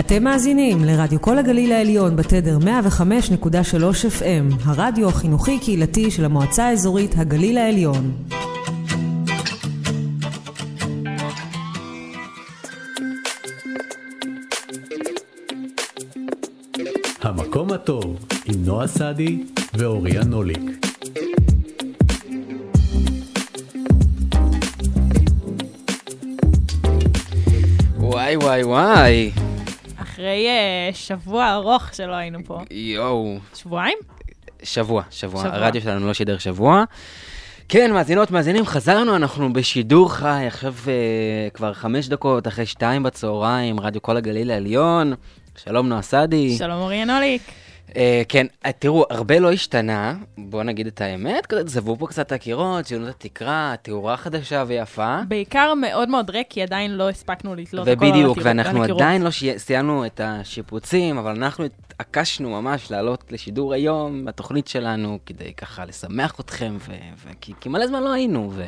אתם מאזינים לרדיו כל הגליל העליון בתדר 105.3 FM, הרדיו החינוכי-קהילתי של המועצה האזורית הגליל העליון. המקום הטוב עם נועה סעדי ואוריה נוליק. וואי וואי וואי. אחרי uh, שבוע ארוך שלא היינו פה. יואו. שבועיים? שבוע, שבוע. שבוע. הרדיו שלנו לא שידר שבוע. כן, מאזינות, מאזינים, חזרנו, אנחנו בשידור חי, עכשיו uh, כבר חמש דקות אחרי שתיים בצהריים, רדיו כל הגליל העליון. שלום נועה סעדי. שלום אוריה נוליק. Uh, כן, uh, תראו, הרבה לא השתנה, בואו נגיד את האמת, צבעו פה קצת הקירות, שינו את התקרה, תאורה חדשה ויפה. בעיקר מאוד מאוד ריק, כי עדיין לא הספקנו לתלות הכל על ובדיוק, הקירות- ואנחנו על הקירות. עדיין לא סיימנו את השיפוצים, אבל אנחנו התעקשנו ממש לעלות לשידור היום בתוכנית שלנו, כדי ככה לשמח אתכם, ו- ו- כי, כי מלא זמן לא היינו, ו...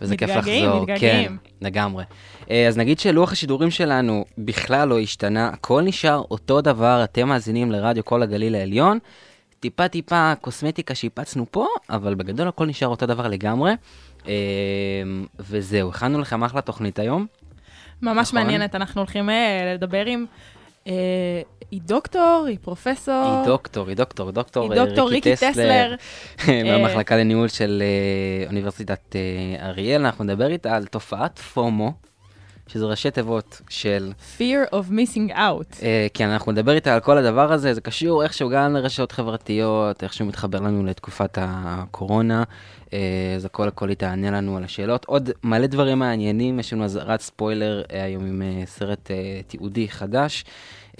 וזה כיף מתגעגעים, לחזור. מתגעגעים. כן, לגמרי. אה, אז נגיד שלוח השידורים שלנו בכלל לא השתנה, הכל נשאר אותו דבר, אתם מאזינים לרדיו כל הגליל העליון. טיפה טיפה קוסמטיקה שהפצנו פה, אבל בגדול הכל נשאר אותו דבר לגמרי. אה, וזהו, הכנו לכם אחלה תוכנית היום. ממש נכון. מעניינת, אנחנו הולכים אה, לדבר עם... אה, היא דוקטור, היא פרופסור. היא דוקטור, היא דוקטור, דוקטור היא אה, דוקטור ריקי טסלר. מהמחלקה לניהול של אה, אוניברסיטת אה, אריאל. אנחנו נדבר איתה על תופעת פומו, שזה ראשי תיבות של... Fear of missing out. אה, כן, אנחנו נדבר איתה על כל הדבר הזה, זה קשור איכשהו גם לרשתות חברתיות, איכשהו מתחבר לנו לתקופת הקורונה, אה, אז הכל הכל היא תענה לנו על השאלות. עוד מלא דברים מעניינים, יש לנו אזהרת ספוילר אה, היום עם אה, סרט אה, תיעודי חדש,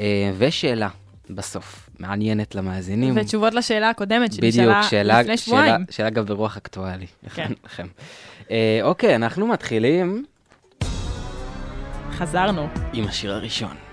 אה, ושאלה בסוף, מעניינת למאזינים. ותשובות לשאלה הקודמת בדיוק, שנשאלה שאלה, לפני שאלה, שבועיים. שאלה גם ברוח אקטואלי. כן. אה, אוקיי, אנחנו מתחילים חזרנו. עם השיר הראשון.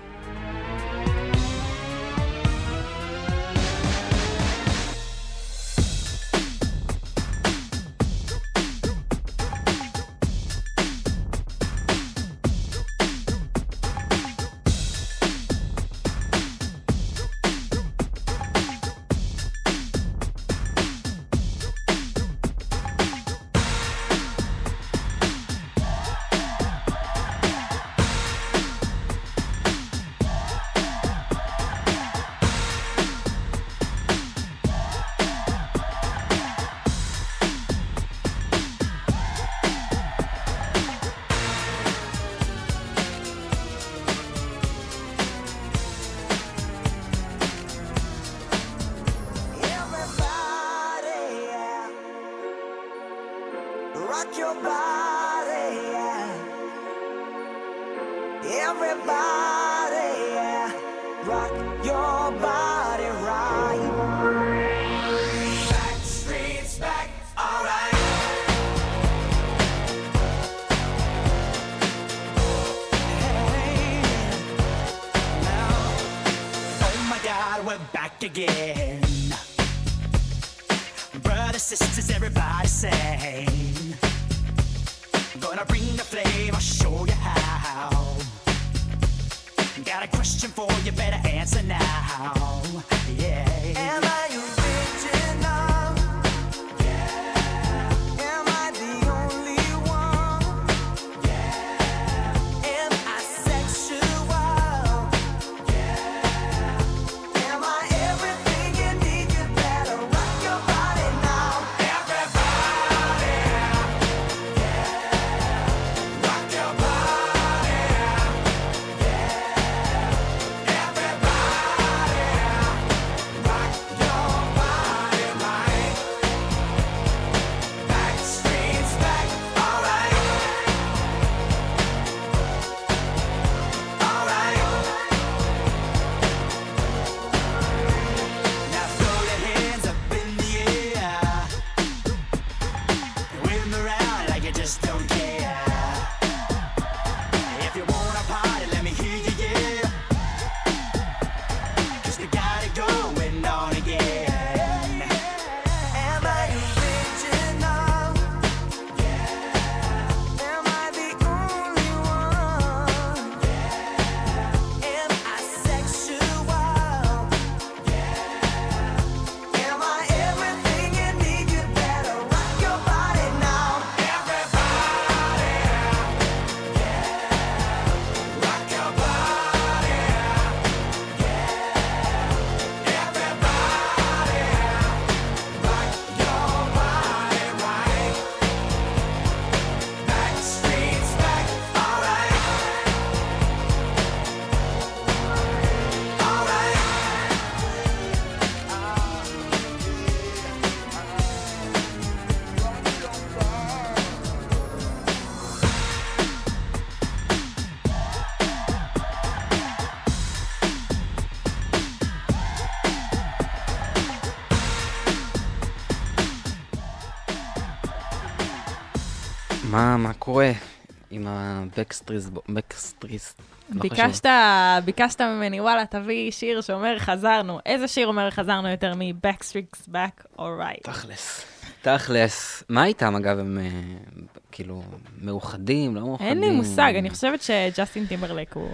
Back again. Brothers, sisters, everybody sing. Gonna bring the flame, I'll show you how. Got a question for you, better answer now. Yeah. קורה עם ה Backstreets, Backstreets, לא חשוב. ביקשת, ביקשת ממני, וואלה, תביא שיר שאומר חזרנו. איזה שיר אומר חזרנו יותר מ-Backstreet's Back, alright. תכלס. תכלס. מה איתם, אגב, הם אה, כאילו מאוחדים, לא מאוחדים? אין לי מושג, אני חושבת שג'סטין טימברלק הוא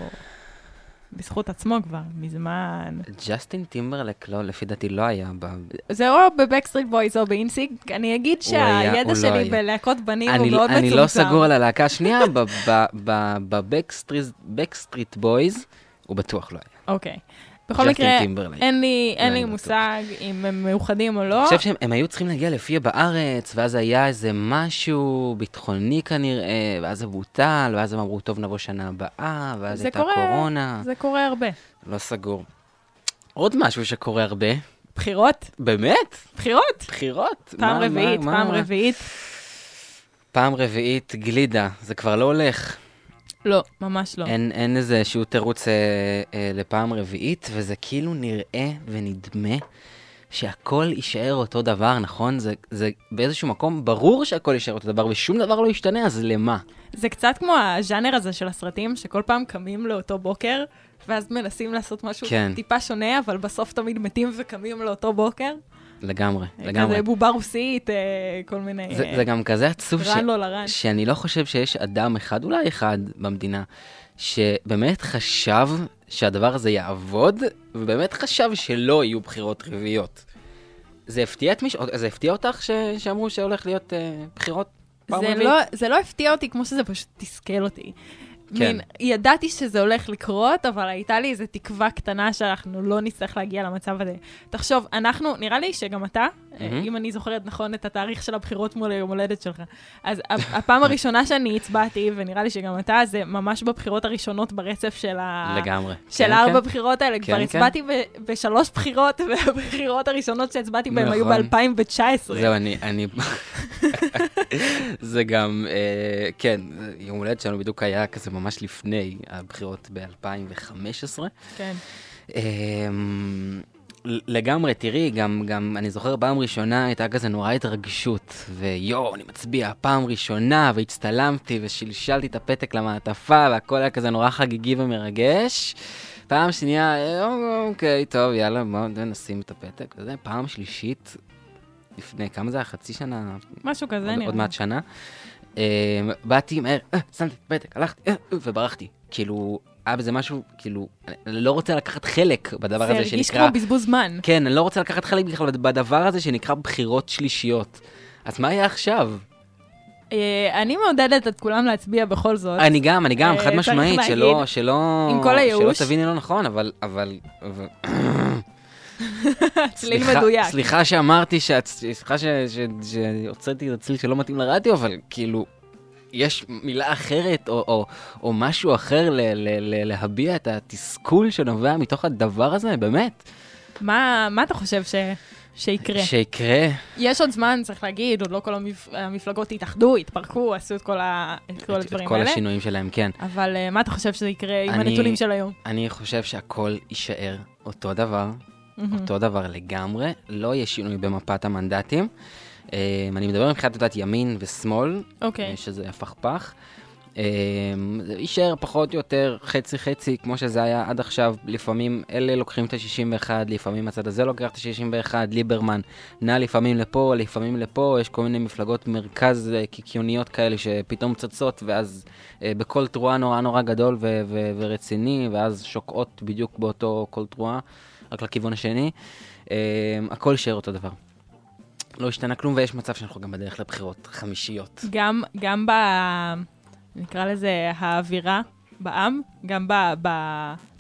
בזכות עצמו כבר, מזמן. ג'סטין טימברלק, לא, לפי דעתי לא היה ב... זה או ב Backstreet Boys או ב NSYNC, אני אגיד שהידע לא שלי. בלהקות בנים הוא אני, מאוד מצומצם. אני לא סגור על הלהקה השנייה, ב Backstreet Boys, הוא בטוח לא היה. אוקיי. בכל מקרה. אין לי, אין אני לי. מושג אם הם מאוחדים או לא. אני חושב שהם הם היו צריכים להגיע להופיע בארץ, ואז היה איזה משהו ביטחוני כנראה, ואז זה בוטל, ואז הם אמרו, טוב, נבוא שנה הבאה, ואז הייתה קורה, קורונה. זה קורה הרבה. לא סגור. עוד משהו שקורה הרבה, בחירות? באמת? בחירות? בחירות. פעם מה- רביעית, מה- פעם מה? רביעית. פעם רביעית גלידה, זה כבר לא הולך. לא, ממש לא. אין, אין איזה שהוא תירוץ אה, אה, לפעם רביעית, וזה כאילו נראה ונדמה שהכל יישאר אותו דבר, נכון? זה, זה באיזשהו מקום ברור שהכל יישאר אותו דבר ושום דבר לא ישתנה, אז למה? זה קצת כמו הז'אנר הזה של הסרטים, שכל פעם קמים לאותו בוקר, ואז מנסים לעשות משהו כן. טיפה שונה, אבל בסוף תמיד מתים וקמים לאותו בוקר. לגמרי, לגמרי. כזה בובה רוסית, אה, כל מיני... זה, אה, זה גם כזה עצוב ש... לא לרן. שאני לא חושב שיש אדם אחד, אולי אחד במדינה, שבאמת חשב שהדבר הזה יעבוד, ובאמת חשב שלא יהיו בחירות רביעיות. זה הפתיע את מישהו? זה הפתיע אותך ש... שאמרו שהולך להיות אה, בחירות פעם זה רביעית? לא, זה לא הפתיע אותי כמו שזה פשוט תסכל אותי. כן. מין, ידעתי שזה הולך לקרות, אבל הייתה לי איזו תקווה קטנה שאנחנו לא נצטרך להגיע למצב הזה. תחשוב, אנחנו, נראה לי שגם אתה, מהמם. אם אני זוכרת נכון את התאריך של הבחירות מול היום הולדת שלך, אז הפעם הראשונה שאני הצבעתי, ונראה לי שגם אתה, זה ממש בבחירות הראשונות ברצף של ה... לגמרי. של כן, ארבע כן. בחירות האלה, כבר כן. הצבעתי ב- בשלוש בחירות, והבחירות הראשונות שהצבעתי בהן היו נכון. ב-2019. זהו, אני... אני... זה גם, אה, כן, יום הולדת שלנו בדיוק היה כזה ממש לפני הבחירות ב-2015. כן. אמ, לגמרי, תראי, גם, גם, אני זוכר פעם ראשונה הייתה כזה נורא התרגשות, ויואו, אני מצביע פעם ראשונה, והצטלמתי ושלשלתי את הפתק למעטפה, והכל היה כזה נורא חגיגי ומרגש. פעם שנייה, אוקיי, טוב, יאללה, בואו נשים את הפתק, וזה, פעם שלישית, לפני, כמה זה היה? חצי שנה? משהו כזה עוד, נראה. עוד מעט שנה. אמ, באתי מהר, אה, שמתי פתק, הלכתי, אה, וברחתי. כאילו, היה בזה משהו, כאילו, אני לא רוצה לקחת חלק בדבר זה הזה הרגיש שנקרא... כמו בזבוז זמן. כן, אני לא רוצה לקחת חלק בכלל בדבר הזה שנקרא בחירות שלישיות. אז מה יהיה עכשיו? אה, אני מעודדת את כולם להצביע בכל זאת. אני גם, אני גם, חד משמעית, שלא, שלא... עם כל הייאוש. שלא תביני לא נכון, אבל... אבל... צליל מדויק. סליחה שאמרתי, סליחה שהוצאתי את הצליל שלא מתאים לרדיו, אבל כאילו, יש מילה אחרת או, או, או משהו אחר ל- ל- ל- להביע את התסכול שנובע מתוך הדבר הזה, באמת. מה מה אתה חושב ש- שיקרה? שיקרה, יש עוד זמן, צריך להגיד, עוד לא כל המפ- המפלגות התאחדו, התפרקו, עשו את כל ה- את כל את, את הדברים כל האלה. השינויים שלהם, כן. אבל אה, מה אתה חושב שזה יקרה עם אני- הנתונים של היום? אני חושב שהכל יישאר אותו דבר, מהמם. אותו דבר לגמרי, לא יהיה שינוי במפת המנדטים. אה, אני מדבר מבחינת, יודעת, ימין ושמאל, אוקיי. אה, שזה הפכפך. אה, זה יישאר פחות או יותר חצי-חצי, כמו שזה היה עד עכשיו. לפעמים אלה לוקחים את ה-61, לפעמים הצד הזה לוקח את ה-61, ליברמן נע לפעמים לפה, לפעמים לפה, יש כל מיני מפלגות מרכז קיקיוניות כאלה שפתאום צצות, ואז אה, בקול תרועה נורא נורא גדול ו- ו- ורציני, ואז שוקעות בדיוק באותו קול תרועה, רק לכיוון השני. אה, הכל יישאר אותו דבר. לא השתנה כלום, ויש מצב שאנחנו גם בדרך לבחירות חמישיות. גם, גם ב... נקרא לזה האווירה בעם, גם ב-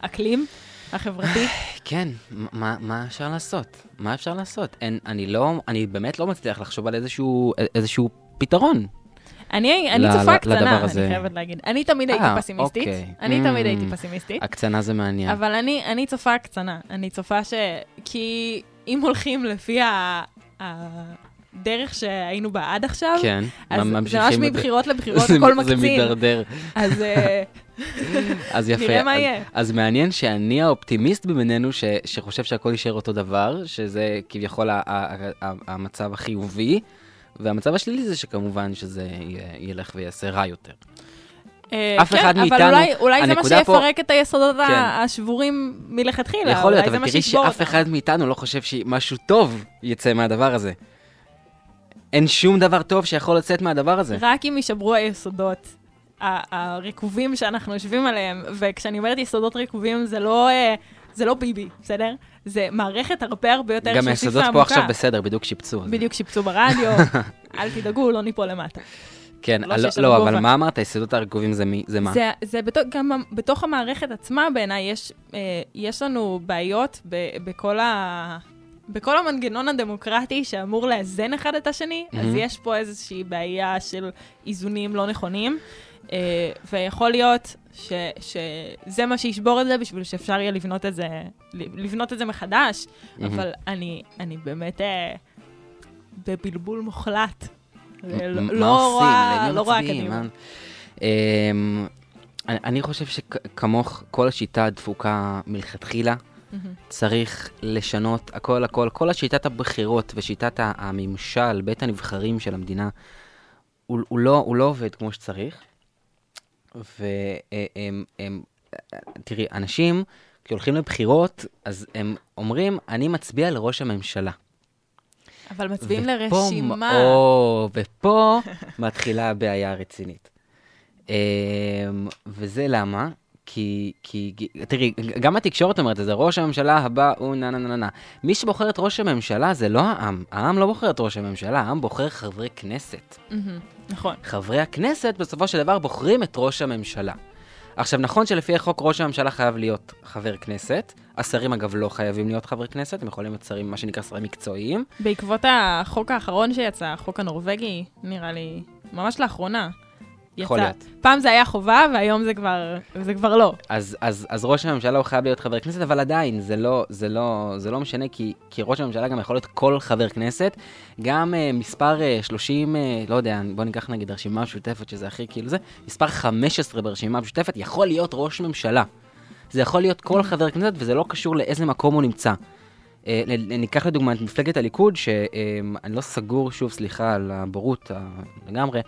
באקלים החברתי. כן, מה, מה אפשר לעשות? מה אפשר לעשות? אין, אני לא, אני באמת לא מצליח לחשוב על איזשהו, איזשהו פתרון. אני, אני ל- צופה ל- קטנה, אני. חייבת להגיד. אני תמיד הייתי אה, פסימיסטית. אוקיי. אני Mm. תמיד הייתי פסימיסטית. הקצנה זה מעניין. אבל אני, אני צופה קצנה. אני צופה ש... כי אם הולכים לפי ה... הדרך שהיינו בה עד עכשיו, כן, אז זה ממש מבחירות לבחירות, זה- הכל זה מקצין. מידרדר. אז אה, אז יפה. נראה מה אז- יהיה. אז מעניין שאני האופטימיסט בינינו, ש- שחושב שהכל יישאר אותו דבר, שזה כביכול ה- ה- ה- המצב החיובי, והמצב השלילי זה שכמובן שזה ילך ויעשה רע יותר. אה, אף כן, אחד מאיתנו- אבל אולי, אולי זה מה הנקודה פה- שיפרק את היסודות כן. השבורים מלכתחילה. יכול להיות, אבל תראי שאף אותם. אחד מאיתנו לא חושב שמשהו טוב יצא מהדבר הזה. אין שום דבר טוב שיכול לצאת מהדבר הזה. רק אם יישברו היסודות הרקובים שאנחנו יושבים עליהם, וכשאני אומרת יסודות רקובים זה לא, אה, זה לא ביבי, בסדר? זה מערכת הרבה הרבה יותר גם שהוסיפה היסודות פה עמוקה. עכשיו בסדר, בדיוק שיפצו. בדיוק שיפצו ברדיו, אל תדאגו, לא ניפול למטה. כן, לא לא, לנו לא, גובה. אבל מה אמרת? היסודות הרקובים זה מי? זה מה? זה, זה בתוך, גם בתוך המערכת עצמה בעיניי יש, אה, יש לנו בעיות ב, בכל, ה, בכל המנגנון הדמוקרטי שאמור לאזן אחד את השני, mm-hmm. אז. יש פה איזושהי בעיה של איזונים לא נכונים, אה, ויכול להיות ש, שזה מה שישבור את זה בשביל שאפשר יהיה לבנות את זה, לבנות את זה מחדש, מהמם. אבל אני, אני באמת אה, בבלבול מוחלט. לא, לא עושים? רואה, לא רואה? קדימה. מה- אמ, אני חושב שכמוך, כל השיטה הדפוקה מלכתחילה. צריך לשנות הכל הכל, כל השיטת הבחירות ושיטת הממשל, בית הנבחרים של המדינה, הוא, הוא, לא, הוא לא עובד כמו שצריך. והם, הם, תראי, אנשים, כשהולכים לבחירות, אז הם אומרים, אני מצביע לראש הממשלה. אבל מצביעים ופה- לרשימה. או, ופה מתחילה הבעיה הרצינית. אמ, וזה למה? כי, כי, תראי, גם התקשורת אומרת את זה, ראש הממשלה הבא הוא נה נה נה נה. מי שבוחר את ראש הממשלה זה לא העם, העם לא בוחר את ראש הממשלה, העם בוחר חברי כנסת. נכון. חברי הכנסת בסופו של דבר בוחרים את ראש הממשלה. עכשיו, נכון שלפי החוק ראש הממשלה חייב להיות חבר כנסת, השרים אגב לא חייבים להיות חברי כנסת, הם יכולים להיות שרים, מה שנקרא שרים מקצועיים. בעקבות החוק האחרון שיצא, החוק הנורבגי, נראה לי, ממש לאחרונה. יכול יצא. להיות. פעם זה היה חובה, והיום זה כבר, זה כבר לא. אז, אז, אז ראש הממשלה הוא חייב להיות חבר כנסת, אבל עדיין, זה לא, זה לא, זה לא משנה, כי, כי ראש הממשלה גם יכול להיות כל חבר כנסת. גם uh, מספר uh, 30, uh, לא יודע, בוא ניקח נגיד הרשימה המשותפת, שזה הכי כאילו זה, מספר 15 ברשימה המשותפת, יכול להיות ראש ממשלה. זה יכול להיות כל חבר כנסת, וזה לא קשור לאיזה מקום הוא נמצא. Uh, ניקח לדוגמה את מפלגת הליכוד, שאני לא סגור, שוב, סליחה על הבורות ה- לגמרי,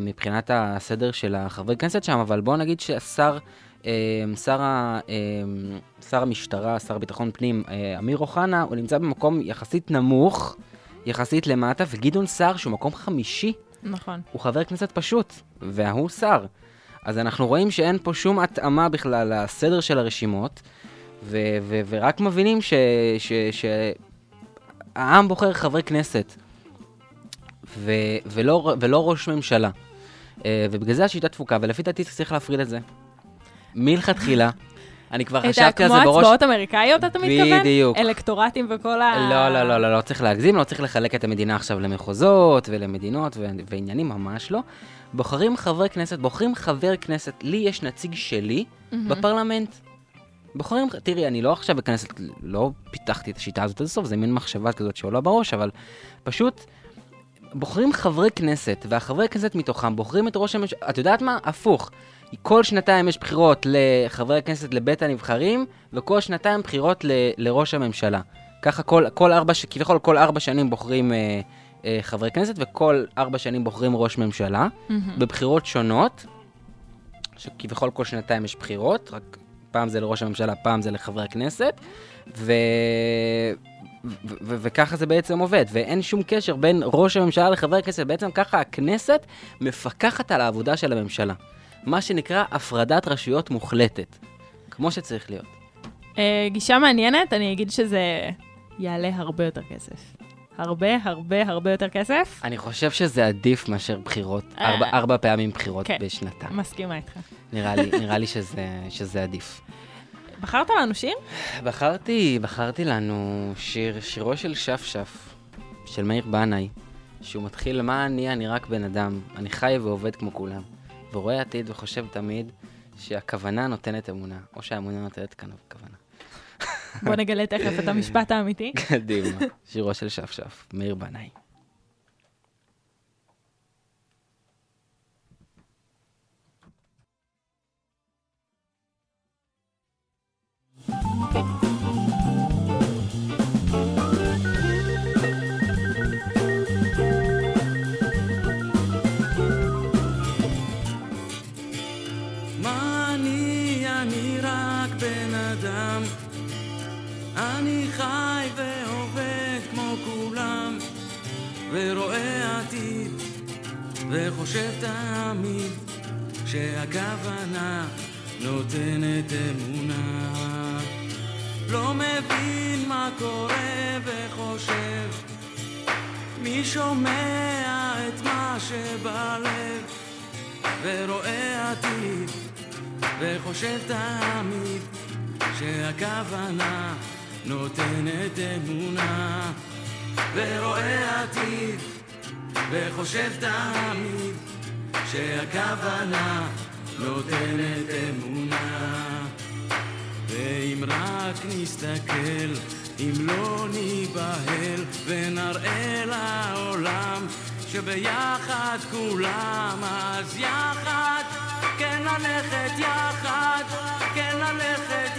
מבחינת הסדר של החברי כנסת שם, אבל בואו נגיד שהשר, שר, שר המשטרה, שר ביטחון פנים, אמיר אוחנה, הוא נמצא במקום יחסית נמוך, יחסית למטה, וגדעון סער, שהוא מקום חמישי, נכון. הוא חבר כנסת פשוט, וההוא שר. אז אנחנו רואים שאין פה שום התאמה בכלל לסדר של הרשימות, ו- ו- ורק מבינים שהעם ש- העם בוחר חברי כנסת, ו- ולא, ולא ראש ממשלה. אה, ובגלל זה השיטה תפוקה, ולפי דעתי צריך להפריד את זה. מלכתחילה, אני כבר חשבתי על כמו זה בראש... הצבעות אמריקאיות, אתה מתכוון? בדיוק. אלקטורטים וכל ה... לא, לא, לא, לא, לא צריך להגזים, לא צריך לחלק את המדינה עכשיו למחוזות ולמדינות ו- ועניינים, ממש לא. בוחרים חברי כנסת, בוחרים חבר כנסת, לי יש נציג שלי בפרלמנט. בוחרים, תראי, אני לא עכשיו אכנס, לא פיתחתי את השיטה הזאת עד הסוף, זה מין מחשבה כזאת שעולה בראש, אבל פשוט בוחרים חברי כנסת, והחברי כנסת מתוכם בוחרים את ראש הממשלה, את יודעת מה? הפוך. כל שנתיים יש בחירות לחברי הכנסת לבית הנבחרים, וכל שנתיים בחירות ל, לראש הממשלה. ככה כל, כל ארבע, ש- כביכול כל ארבע שנים בוחרים אה, אה, חברי כנסת, וכל ארבע שנים בוחרים ראש ממשלה, מהמם. בבחירות שונות, שכביכול כל שנתיים יש בחירות, רק פעם זה לראש הממשלה, פעם זה לחברי הכנסת, ו... ו- ו- וככה זה בעצם עובד, ואין שום קשר בין ראש הממשלה לחברי הכנסת, בעצם ככה הכנסת מפקחת על העבודה של הממשלה. מה שנקרא הפרדת רשויות מוחלטת, כמו שצריך להיות. אה, גישה מעניינת, אני אגיד שזה יעלה הרבה יותר כסף. הרבה, הרבה, הרבה יותר כסף. אני חושב שזה עדיף מאשר בחירות, אה. ארבע, ארבע פעמים בחירות כן. בשנתיים. מסכימה איתך. נראה לי, נראה לי שזה, שזה עדיף. בחרת לנו שיר? בחרתי, בחרתי לנו שיר, שירו של שפשף, של מאיר בנאי, שהוא מתחיל, מה אני, אני רק בן אדם, אני חי ועובד כמו כולם, ורואה עתיד וחושב תמיד שהכוונה נותנת אמונה, או שהאמונה נותנת כאן כוונה. בוא נגלה תכף את המשפט האמיתי. קדימה, שירו של שפשף, מאיר בנאי. אדם. וחושב תמיד שהכוונה נותנת אמונה. לא מבין מה קורה וחושב, מי שומע את מה שבלב, ורואה עתיד, וחושב תמיד שהכוונה נותנת אמונה, ורואה עתיד, וחושב תמיד שהכוונה נותנת אמונה. ואם רק נסתכל, אם לא ניבהל, ונראה לעולם שביחד כולם, אז יחד, כן ללכת יחד, כן ללכת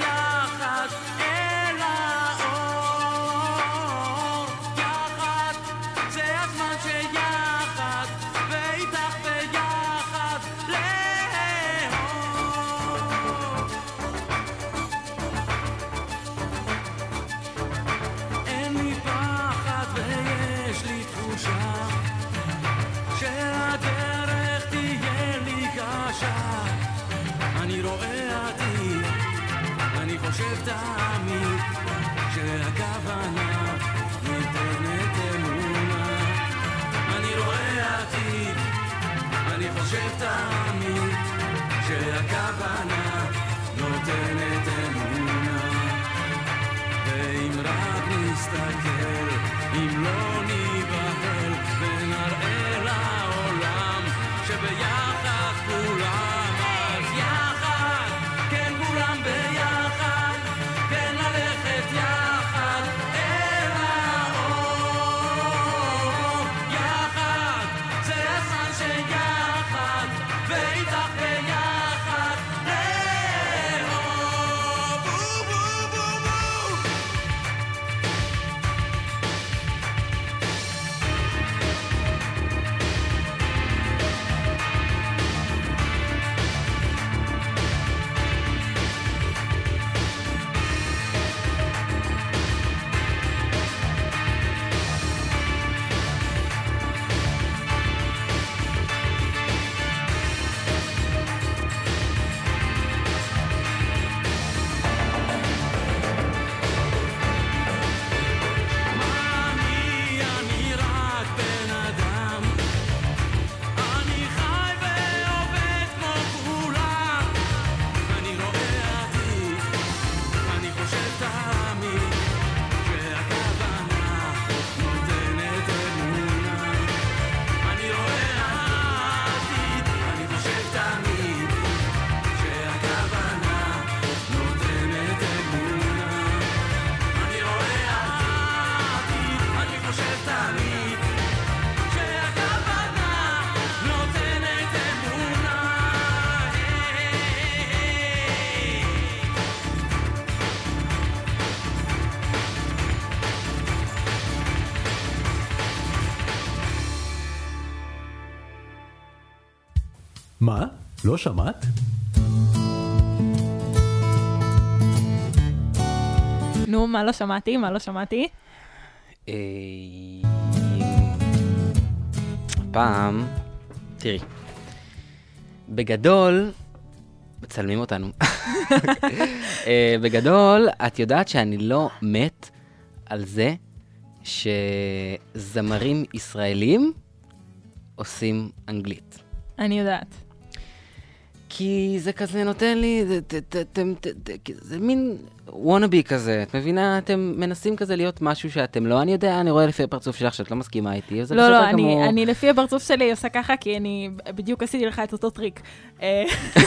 מה? לא שמעת? נו, מה לא שמעתי? מה לא שמעתי? אה, פעם, תראי, בגדול, מצלמים אותנו. אה, בגדול, את יודעת שאני לא מת על זה שזמרים ישראלים עושים אנגלית. אני יודעת. כי זה כזה נותן לי, זה, זה, זה, זה, זה, מין wannabe כזה, את מבינה? אתם מנסים כזה להיות משהו שאתם לא, אני יודע, אני רואה לפי הפרצוף שלך שאת לא מסכימה איתי, וזה לא, בסדר לא, גמור. אני, אני לפי הפרצוף שלי עושה ככה, כי אני בדיוק עשיתי לך את אותו טריק. אה,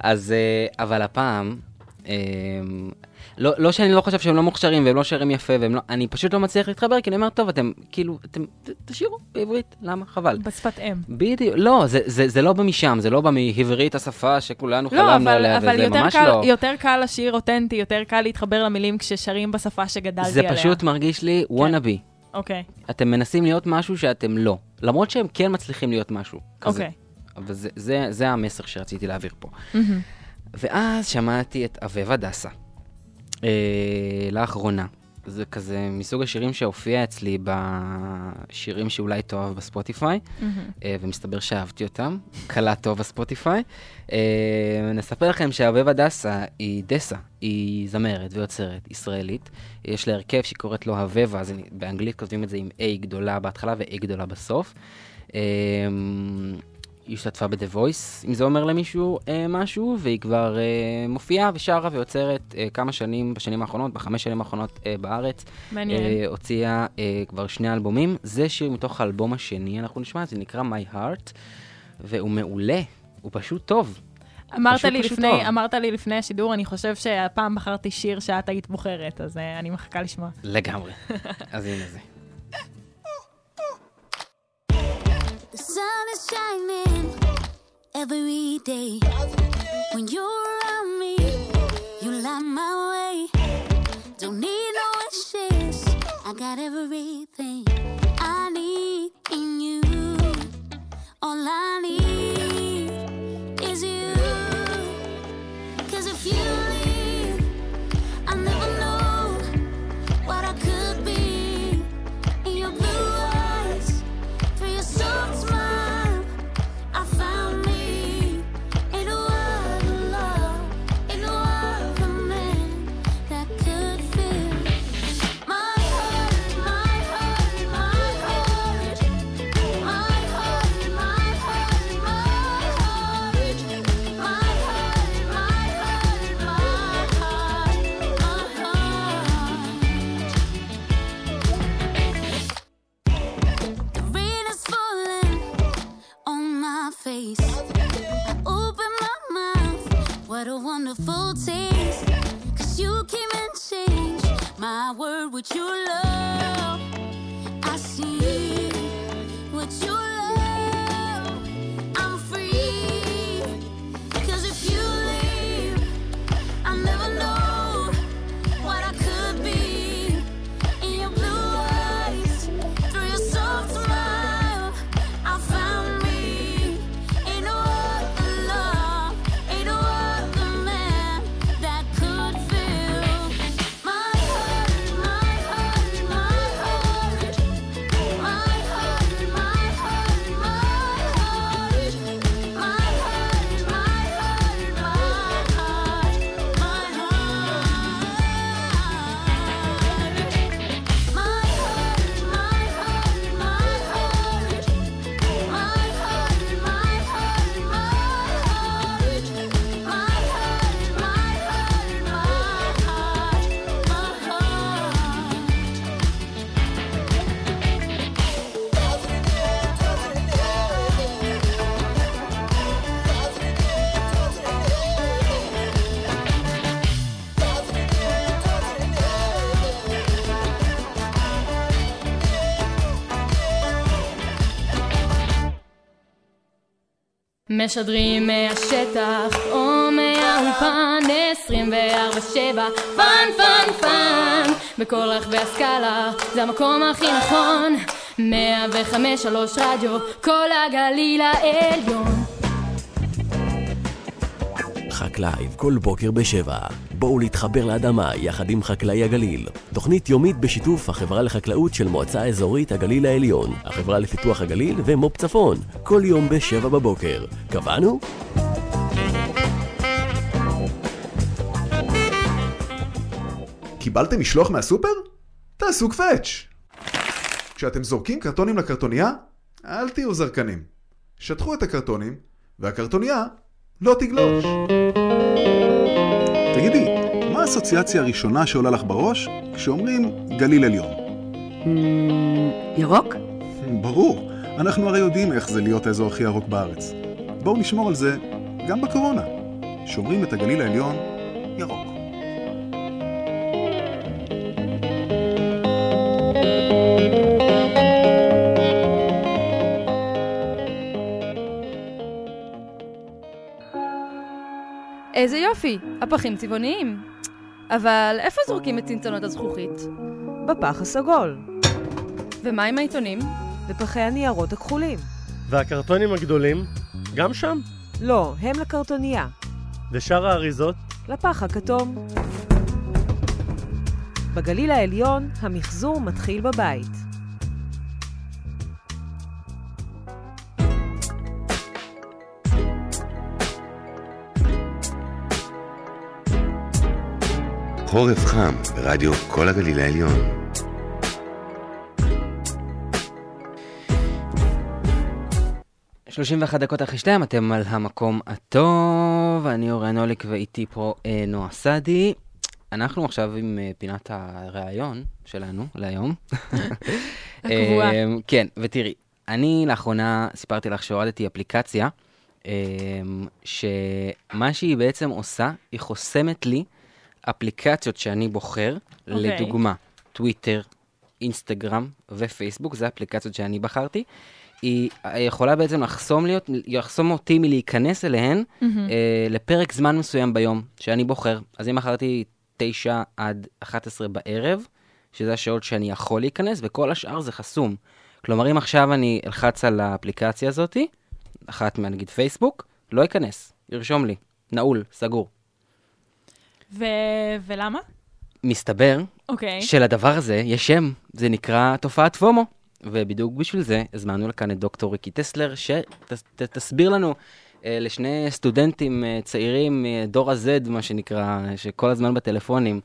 אז, אה, אבל הפעם, אה, לא, לא שאני לא חושב שהם לא מוכשרים והם לא שרים יפה, והם לא, אני פשוט לא מצליח להתחבר, כי אני אומר, טוב, אתם, כאילו, אתם, ת, תשאירו בעברית, למה? חבל. בשפת אם. בדיוק, לא, זה, זה, זה לא בא משם, זה לא בא מעברית השפה שכולנו לא, חלמנו אבל, עליה, אבל וזה יותר, ממש קל, לא. יותר קל לשיר אותנטי, יותר קל להתחבר למילים כששרים בשפה שגדלתי זה עליה. פשוט מרגיש לי וואנאבי. אוקיי, אתם מנסים להיות משהו שאתם לא. למרות שהם כן מצליחים להיות משהו. אוקיי. אבל זה, זה, זה המסר שרציתי להעביר פה. מהמם. ואז שמעתי את אביבה דסה, לאחרונה. זה כזה מסוג השירים שהופיע אצלי בשירים שאולי תאהב בספוטיפיי, אה, ומסתבר שאהבתי אותם, קלה טוב בספוטיפיי. אה, נספר לכם שאביבה דסה היא דסה, היא זמרת ויוצרת ישראלית. יש לה הרכב שהיא קוראת לו הוובה, אז באנגלית כותבים את זה עם A גדולה בהתחלה ו-A גדולה בסוף. אה, היא השתתפה ב-The Voice, אם זה אומר למישהו אה, משהו, והיא כבר אה, מופיעה ושרה ויוצרת אה, כמה שנים בשנים האחרונות, בחמש שנים האחרונות אה, בארץ. מעניין. אה, הוציאה אה, כבר שני אלבומים. זה שיר מתוך האלבום השני, אנחנו נשמע, זה נקרא My Heart, והוא מעולה, הוא פשוט טוב. אמרת פשוט לי, פשוט לפני, טוב. אמרת לי לפני השידור, אני חושב שהפעם בחרתי שיר שאת היית בוחרת, אז uh, אני מחכה לשמוע. לגמרי. אז הנה זה. The sun is shining every day. When you're around me, you light my way. Don't need no wishes, I got everything I need in you. All I need משדרים מהשטח או מהאולפן 24-7 fun fun fun. בכל רחבי הסקאלה זה המקום הכי נכון. 105 רדיו כל הגליל העליון חק לייב כל בוקר בשבע. בואו להתחבר לאדמה יחד עם חקלאי הגליל. תוכנית יומית בשיתוף החברה לחקלאות של מועצה אזורית הגליל העליון, החברה לפיתוח הגליל ומו"פ צפון. כל יום בשבע בבוקר. קבענו? קיבלתם משלוח מהסופר? תעשו קווץ'. כשאתם זורקים קרטונים לקרטוניה, אל תהיו זרקנים. שטחו את הקרטונים, והקרטוניה לא תגלוש. תגידי, מה האסוציאציה הראשונה שעולה לך בראש כשאומרים גליל עליון? ירוק? ברור, אנחנו הרי יודעים איך זה להיות האזור הכי ירוק בארץ. בואו נשמור על זה גם בקורונה. שומרים את הגליל העליון ירוק. יופי, הפחים צבעוניים. אבל איפה זורקים את צנצנות הזכוכית? בפח הסגול, ומה עם העיתונים? ופחי הניירות הכחולים. והקרטונים הגדולים? גם שם? לא, הם לקרטוניה. ושאר האריזות? לפח הכתום. בגליל העליון המחזור מתחיל בבית. חורף חם ברדיו כל הגליל העליון. שלושים ואחת דקות אחרי שתיים, אתם על המקום הטוב, אני אורן אוליק ואיתי פה אה, נועה סעדי. אנחנו עכשיו עם אה, פינת הראיון שלנו להיום. הקבועה. אה, כן, ותראי, אני לאחרונה סיפרתי לך שהורדתי אפליקציה, אה, שמה שהיא בעצם עושה, היא חוסמת לי אפליקציות שאני בוחר, אוקיי. לדוגמה, טוויטר, אינסטגרם ופייסבוק, זה אפליקציות שאני בחרתי. היא יכולה בעצם לחסום, להיות, לחסום אותי מלהיכנס אליהן מהמם. אה, לפרק זמן מסוים ביום שאני בוחר. אז אם בחרתי 9 עד 11 בערב, שזה השעות שאני יכול להיכנס, וכל השאר זה חסום. כלומר, אם עכשיו אני אלחץ על האפליקציה הזאתי, אחת מהנגיד פייסבוק, לא ייכנס, ירשום לי, נעול, סגור. ו... ולמה? מסתבר אוקיי. שלדבר הזה יש שם, זה נקרא תופעת פומו. ובדיוק בשביל זה הזמנו לכאן את דוקטור ריקי טסלר, שתסביר לנו אה, לשני סטודנטים אה, צעירים, אה, דור ה-Z, מה שנקרא, שכל הזמן בטלפונים,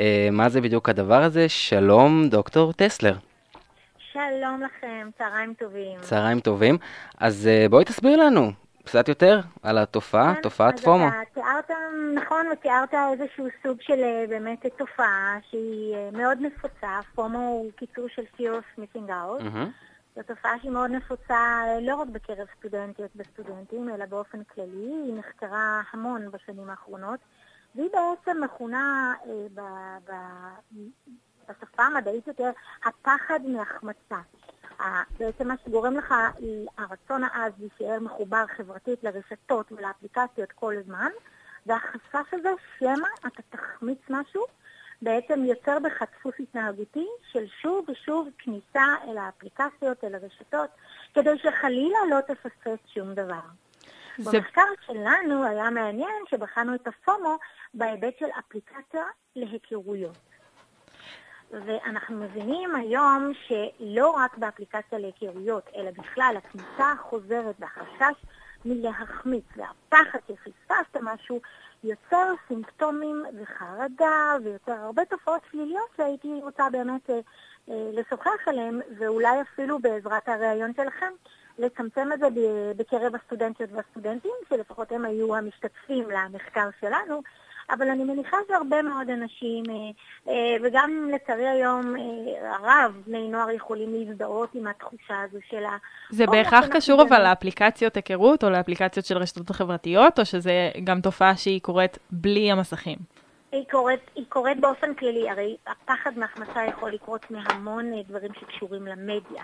אה, מה זה בדיוק הדבר הזה. שלום, דוקטור טסלר. שלום לכם, צהריים טובים. צהריים טובים. אז אה, בואי תסביר לנו קצת יותר על התופעה, תופעת אז פומו. אתה תיארת, נכון, ותיארת איזשהו סוג של אה, באמת תופעה שהיא אה, מאוד נפוצה. פומו הוא קיצור של fear of missing out. מהמם. זו תופעה שהיא מאוד נפוצה אה, לא רק בקרב סטודנטיות וסטודנטים, אלא באופן כללי. היא נחקרה המון בשנים האחרונות, והיא בעצם מכונה אה, ב- ב- בשפה המדעית יותר הפחד מהחמצה. בעצם מה שגורם לך היא הרצון העז להישאר מחובר חברתית לרשתות ולאפליקציות כל הזמן, והחשש הזה שמא אתה תחמיץ משהו, בעצם יוצר בך דפוס התנהגותי של שוב ושוב כניסה אל האפליקציות, אל הרשתות, כדי שחלילה לא תפספס שום דבר. זה- במחקר שלנו היה מעניין שבחנו את הפומו בהיבט של אפליקציה להיכרויות. ואנחנו מבינים היום שלא רק באפליקציה להיכרויות, אלא בכלל הכניסה החוזרת והחשש מלהחמיץ והפחד שפספסת משהו, יוצר סימפטומים וחרדה ויוצר הרבה תופעות שליליות שהייתי רוצה באמת אה, אה, לשוחח עליהן, ואולי אפילו בעזרת הראיון שלכם, לצמצם את זה בקרב הסטודנטיות והסטודנטים, שלפחות הם היו המשתתפים למחקר שלנו, אבל אני מניחה שהרבה מאוד אנשים, אה, אה, וגם לצערי היום אה, הרב, בני נוער יכולים להזדהות עם התחושה הזו של ה... זה או בהכרח קשור אבל לאפליקציות היכרות או לאפליקציות של רשתות החברתיות, או שזה גם תופעה שהיא קורית בלי המסכים? היא קורית, היא קורית באופן כללי, הרי הפחד מהחמצה יכול לקרות מהמון דברים שקשורים למדיה.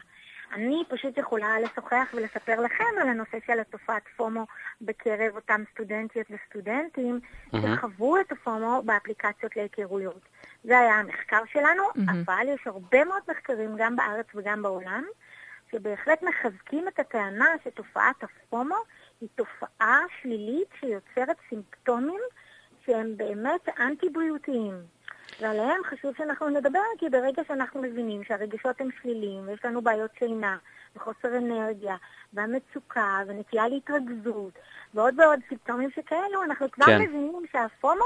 אני פשוט יכולה לשוחח ולספר לכם על הנושא של התופעת פומו בקרב אותם סטודנטיות וסטודנטים מהמם. שחוו את הפומו באפליקציות להיכרויות. זה היה המחקר שלנו, מהמם. אבל יש הרבה מאוד מחקרים גם בארץ וגם בעולם, שבהחלט מחזקים את הטענה שתופעת הפומו היא תופעה שלילית שיוצרת סימפטומים שהם באמת אנטי-בריאותיים. ועליהם חשוב שאנחנו נדבר, כי ברגע שאנחנו מבינים שהרגשות הם שליליים, ויש לנו בעיות שינה, וחוסר אנרגיה, והמצוקה, ונטייה להתרכזות, ועוד ועוד סימפטומים שכאלו, אנחנו כבר כן. מבינים שהפומו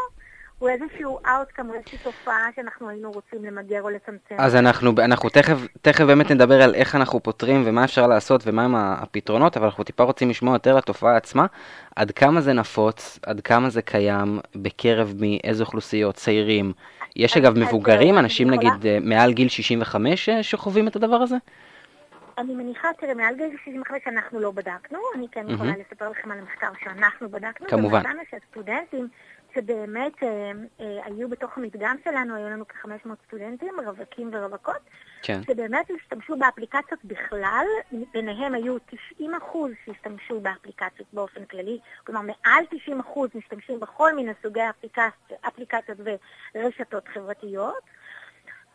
הוא איזשהו outcome, הוא איזושהי תופעה שאנחנו היינו רוצים למגר או לצמצם. אז אנחנו, אנחנו תכף, תכף באמת נדבר על איך אנחנו פותרים ומה אפשר לעשות ומהם הפתרונות, אבל אנחנו טיפה רוצים לשמוע יותר לתופעה עצמה, עד כמה זה נפוץ, עד כמה זה קיים, בקרב מאיזה אוכלוסיות, צעירים. יש אגב מבוגרים, אנשים נגיד אה, מעל גיל 65 אה, שחווים את הדבר הזה? אני מניחה, תראה, מעל גיל 65 אנחנו לא בדקנו, אני כן יכולה. לספר לכם על המחקר שאנחנו בדקנו. כמובן. ומצאנו שהסטודנטים שבאמת אה, אה, היו בתוך המדגם שלנו, היו לנו כ-500 סטודנטים, רווקים ורווקות, כן. שבאמת השתמשו באפליקציות בכלל, ביניהם היו 90 אחוז שהשתמשו באפליקציות באופן כללי, כלומר מעל 90 אחוז משתמשים בכל מיני סוגי אפליקציות, אפליקציות ורשתות חברתיות.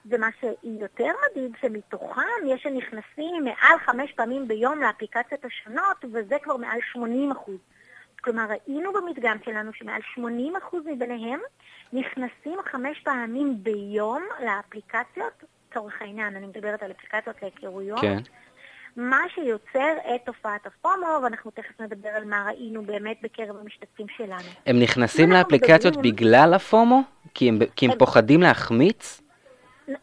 ומה שיותר מדאיג, שמתוכם יש שנכנסים מעל חמש פעמים ביום לאפליקציות השונות, וזה כבר מעל 80 אחוז. כלומר, ראינו במדגם שלנו שמעל 80% מביניהם נכנסים חמש פעמים ביום לאפליקציות, לצורך העניין, אני מדברת על אפליקציות להיכרויות. כן. מה שיוצר את תופעת הפומו, ואנחנו תכף נדבר על מה ראינו באמת בקרב המשתתפים שלנו. הם נכנסים לאפליקציות מדברים- בגלל הפומו? כי הם, כי הם הם- פוחדים להחמיץ?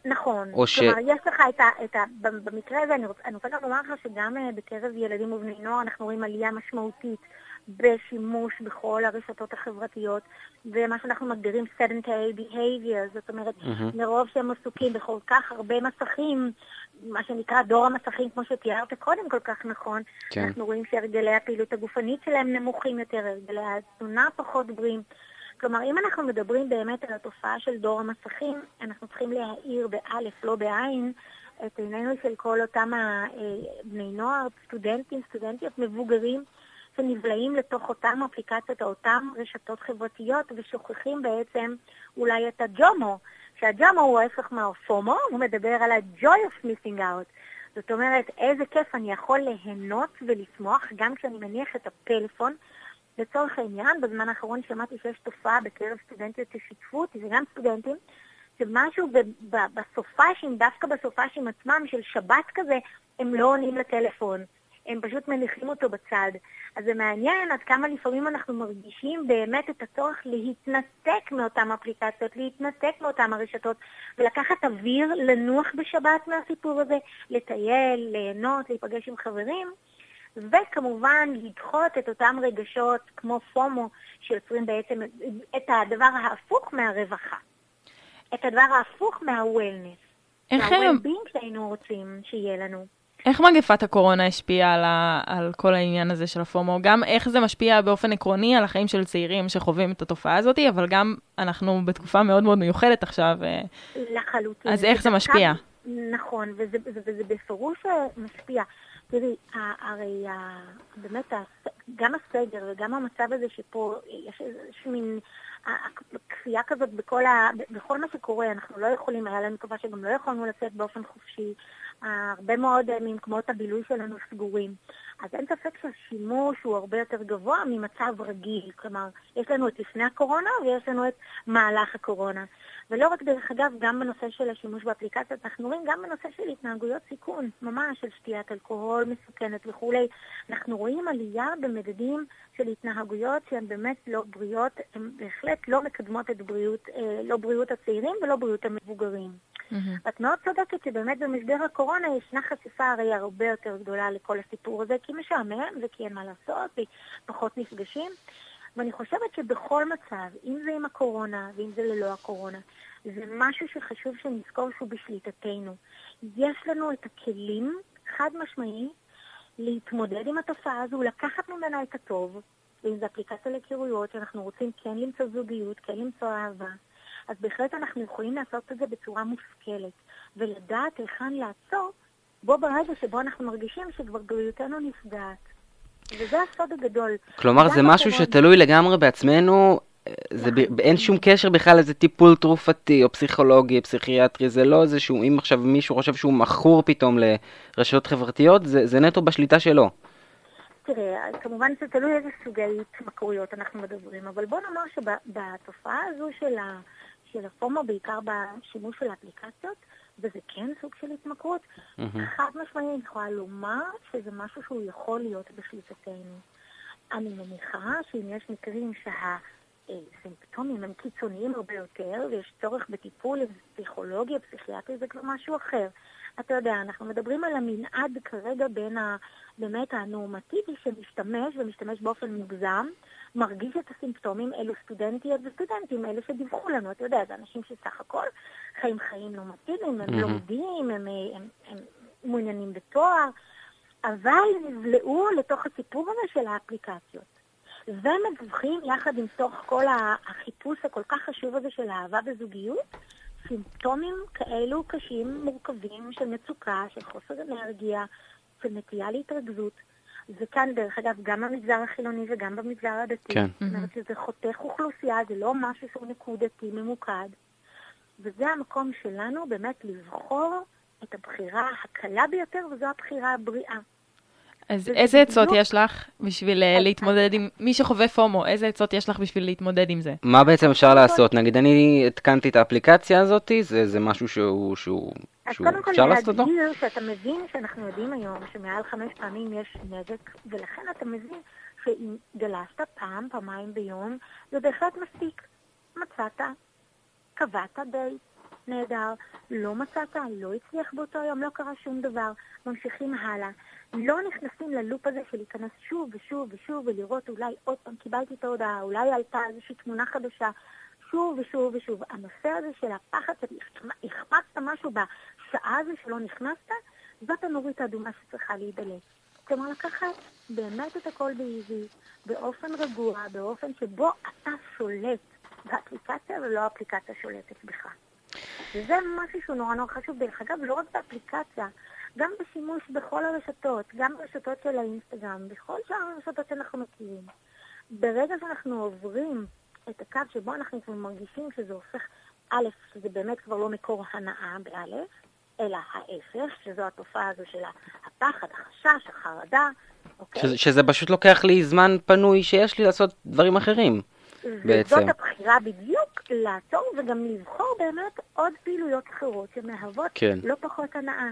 נכון. או ש- כלומר, יש לך את ה... את ה במקרה הזה, אני רוצה, אני רוצה גם לומר לך שגם אה, בקרב ילדים ובני נוער אנחנו רואים עלייה משמעותית בשימוש בכל הרשתות החברתיות, ומה שאנחנו מגדירים sedentary behavior, זאת אומרת, מהמם. מרוב שהם עסוקים בכל כך הרבה מסכים, מה שנקרא דור המסכים, כמו שתיארת קודם כל כך נכון, כן. אנחנו רואים שהרגלי הפעילות הגופנית שלהם נמוכים יותר, הרגלי התזונה פחות בריאים. כלומר, אם אנחנו מדברים באמת על התופעה של דור המסכים, אנחנו צריכים להאיר באלף, לא בעין, את עינינו של כל אותם הבני נוער, סטודנטים, סטודנטיות, מבוגרים, שנבלעים לתוך אותם אפליקציות או אותם רשתות חברתיות ושוכחים בעצם אולי את הג'ומו, שהג'ומו הוא ההפך מהפומו, הוא מדבר על ה-joy of missing out. זאת אומרת, איזה כיף אני יכול ליהנות ולשמוח גם כשאני מניח את הפלאפון. לצורך העניין, בזמן האחרון שמעתי שיש תופעה בקרב סטודנטיות ששיתפו אותי, וגם סטודנטים, שמשהו ב- ב- בסופאשים, דווקא בסופאשים עצמם של שבת כזה, הם לא עונים לטלפון. הם פשוט מניחים אותו בצד. אז זה מעניין עד כמה לפעמים אנחנו מרגישים באמת את הצורך להתנתק מאותן אפליקציות, להתנתק מאותן הרשתות, ולקחת אוויר, לנוח בשבת מהסיפור הזה, לטייל, ליהנות, להיפגש עם חברים, וכמובן לדחות את אותם רגשות כמו פומו, שיוצרים בעצם את הדבר ההפוך מהרווחה. את הדבר ההפוך הם- מה-well-being שהיינו רוצים שיהיה לנו. איך מגפת הקורונה השפיעה על, ה, על כל העניין הזה של הפומו? גם איך זה משפיע באופן עקרוני על החיים של צעירים שחווים את התופעה הזאת, אבל גם אנחנו בתקופה מאוד מאוד מיוחדת עכשיו. אה, לחלוטין. אז איך זה ודווקא- משפיע? נכון, וזה, וזה, וזה בפירוש אה, משפיע. תראי, הרי באמת, גם הסגר וגם המצב הזה שפה יש איזושהי מין כפייה כזאת בכל, ה, בכל מה שקורה, אנחנו לא יכולים, היה לנו תקופה שגם לא יכולנו לצאת באופן חופשי, הרבה מאוד אה, ממקומות הבילוי שלנו סגורים. אז אין ספק שהשימוש הוא הרבה יותר גבוה ממצב רגיל. כלומר, יש לנו את לפני הקורונה ויש לנו את מהלך הקורונה. ולא רק דרך אגב, גם בנושא של השימוש באפליקציות, אנחנו רואים גם בנושא של התנהגויות סיכון, ממש של שתיית אלכוהול מסוכנת וכולי. אנחנו רואים עלייה במדדים של התנהגויות שהן באמת לא בריאות, הן בהחלט לא מקדמות את בריאות, אה, לא בריאות הצעירים ולא בריאות המבוגרים. את מאוד צודקת שבאמת במשבר הקורונה ישנה חשיפה הרי הרבה יותר גדולה לכל הסיפור הזה, כי משעמם וכי אין מה לעשות, ופחות נפגשים. ואני חושבת שבכל מצב, אם זה עם הקורונה ואם זה ללא הקורונה, זה משהו שחשוב שנזכור שהוא בשליטתנו. יש לנו את הכלים, חד משמעי, להתמודד עם התופעה הזו, לקחת ממנה את הטוב, ואם זו אפליקציה להיכרויות, שאנחנו רוצים כן למצוא זוגיות, כן למצוא אהבה, אז בהחלט אנחנו יכולים לעשות את זה בצורה מושכלת, ולדעת היכן לעצור בו ברגע שבו אנחנו מרגישים שכבר בריאותנו נפגעת. וזה הסוד הגדול. כלומר, זה משהו בקורונה- שתלוי לגמרי בעצמנו, אה, זה ב- אין שום קשר בכלל לאיזה טיפול תרופתי או פסיכולוגי, פסיכיאטרי, זה לא איזה שהוא, אם עכשיו מישהו חושב שהוא מכור פתאום לרשתות חברתיות, זה, זה נטו בשליטה שלו. תראה, כמובן זה תלוי איזה סוגי התמכרויות אנחנו מדברים, אבל בוא נאמר שבתופעה הזו של, של הפומו, בעיקר בשימוש של האפליקציות, וזה כן סוג של התמכרות, חד משמעית אני יכולה לומר שזה משהו שהוא יכול להיות בשליטתנו. אני מניחה שאם יש מקרים שהסימפטומים הם קיצוניים הרבה יותר, ויש צורך בטיפול פסיכולוגי או פסיכיאטרי, זה כבר משהו אחר. אתה יודע, אנחנו מדברים על המנעד כרגע בין. באמת הנורמטיבי שמשתמש ומשתמש באופן מוגזם, מרגיש את הסימפטומים, אלו סטודנטיות וסטודנטים, אלה שדיווחו לנו, אתה יודע, זה אנשים שסך הכל חיים חיים נורמטיביים, הם מהמם. לומדים, הם, הם, הם מעוניינים בתואר, אבל נבלעו לתוך הסיפור הזה של האפליקציות. ומדווחים יחד עם תוך כל החיפוש הכל כך חשוב הזה של אהבה וזוגיות, סימפטומים כאלו קשים, מורכבים, של מצוקה, של חוסר אנרגיה, של נטייה להתרכזות. זה כאן, דרך אגב, גם במגזר החילוני וגם במגזר הדתי. כן. זאת אומרת שזה חותך אוכלוסייה, זה לא משהו שהוא נקודתי, ממוקד. וזה המקום שלנו באמת לבחור את הבחירה הקלה ביותר, וזו הבחירה הבריאה. אז איזה עצות יש לך בשביל אה, להתמודד עם, מי שחווה פומו, איזה עצות יש לך בשביל להתמודד עם זה? מה בעצם אפשר לעשות? נגיד אני התקנתי את האפליקציה הזאת, זה, זה משהו שהוא, שהוא קודם כל אפשר לעשות אותו? להגדיר שאתה מבין שאנחנו יודעים היום שמעל חמש פעמים יש נזק, ולכן אתה מבין שאם גלשת פעם, פעמיים ביום, זה בהחלט מספיק. מצאת, קבעת דייט, נהדר, לא מצאת, לא הצליח באותו יום, לא קרה שום דבר, ממשיכים הלאה. לא נכנסים ללופ הזה של להיכנס שוב ושוב ושוב ולראות אולי עוד פעם קיבלתי את ההודעה, אולי עלתה איזושהי תמונה חדשה, שוב ושוב ושוב. הנושא הזה של הפחד, שהחמצת משהו בשעה הזו שלא נכנסת, זאת הנורית האדומה שצריכה להידלק. כלומר, לקחת באמת את הכל באיזי, באופן רגוע, באופן שבו אתה שולט באפליקציה ולא האפליקציה שולטת בך. וזה משהו שהוא נורא נורא חשוב. דרך אגב, לא רק באפליקציה, גם בשימוש בכל הרשתות, גם ברשתות של האינסטגרם, בכל שאר הרשתות שאנחנו מכירים. ברגע שאנחנו עוברים את הקו שבו אנחנו כבר מרגישים שזה הופך, א', שזה באמת כבר לא מקור הנאה באלף, אלא ההפך, שזו התופעה הזו של הפחד, החשש, החרדה, אוקיי? שזה, שזה פשוט לוקח לי זמן פנוי שיש לי לעשות דברים אחרים, בעצם. וזאת הבחירה בדיוק לעצור וגם לבחור באמת עוד פעילויות אחרות שמהוות כן. לא פחות הנאה.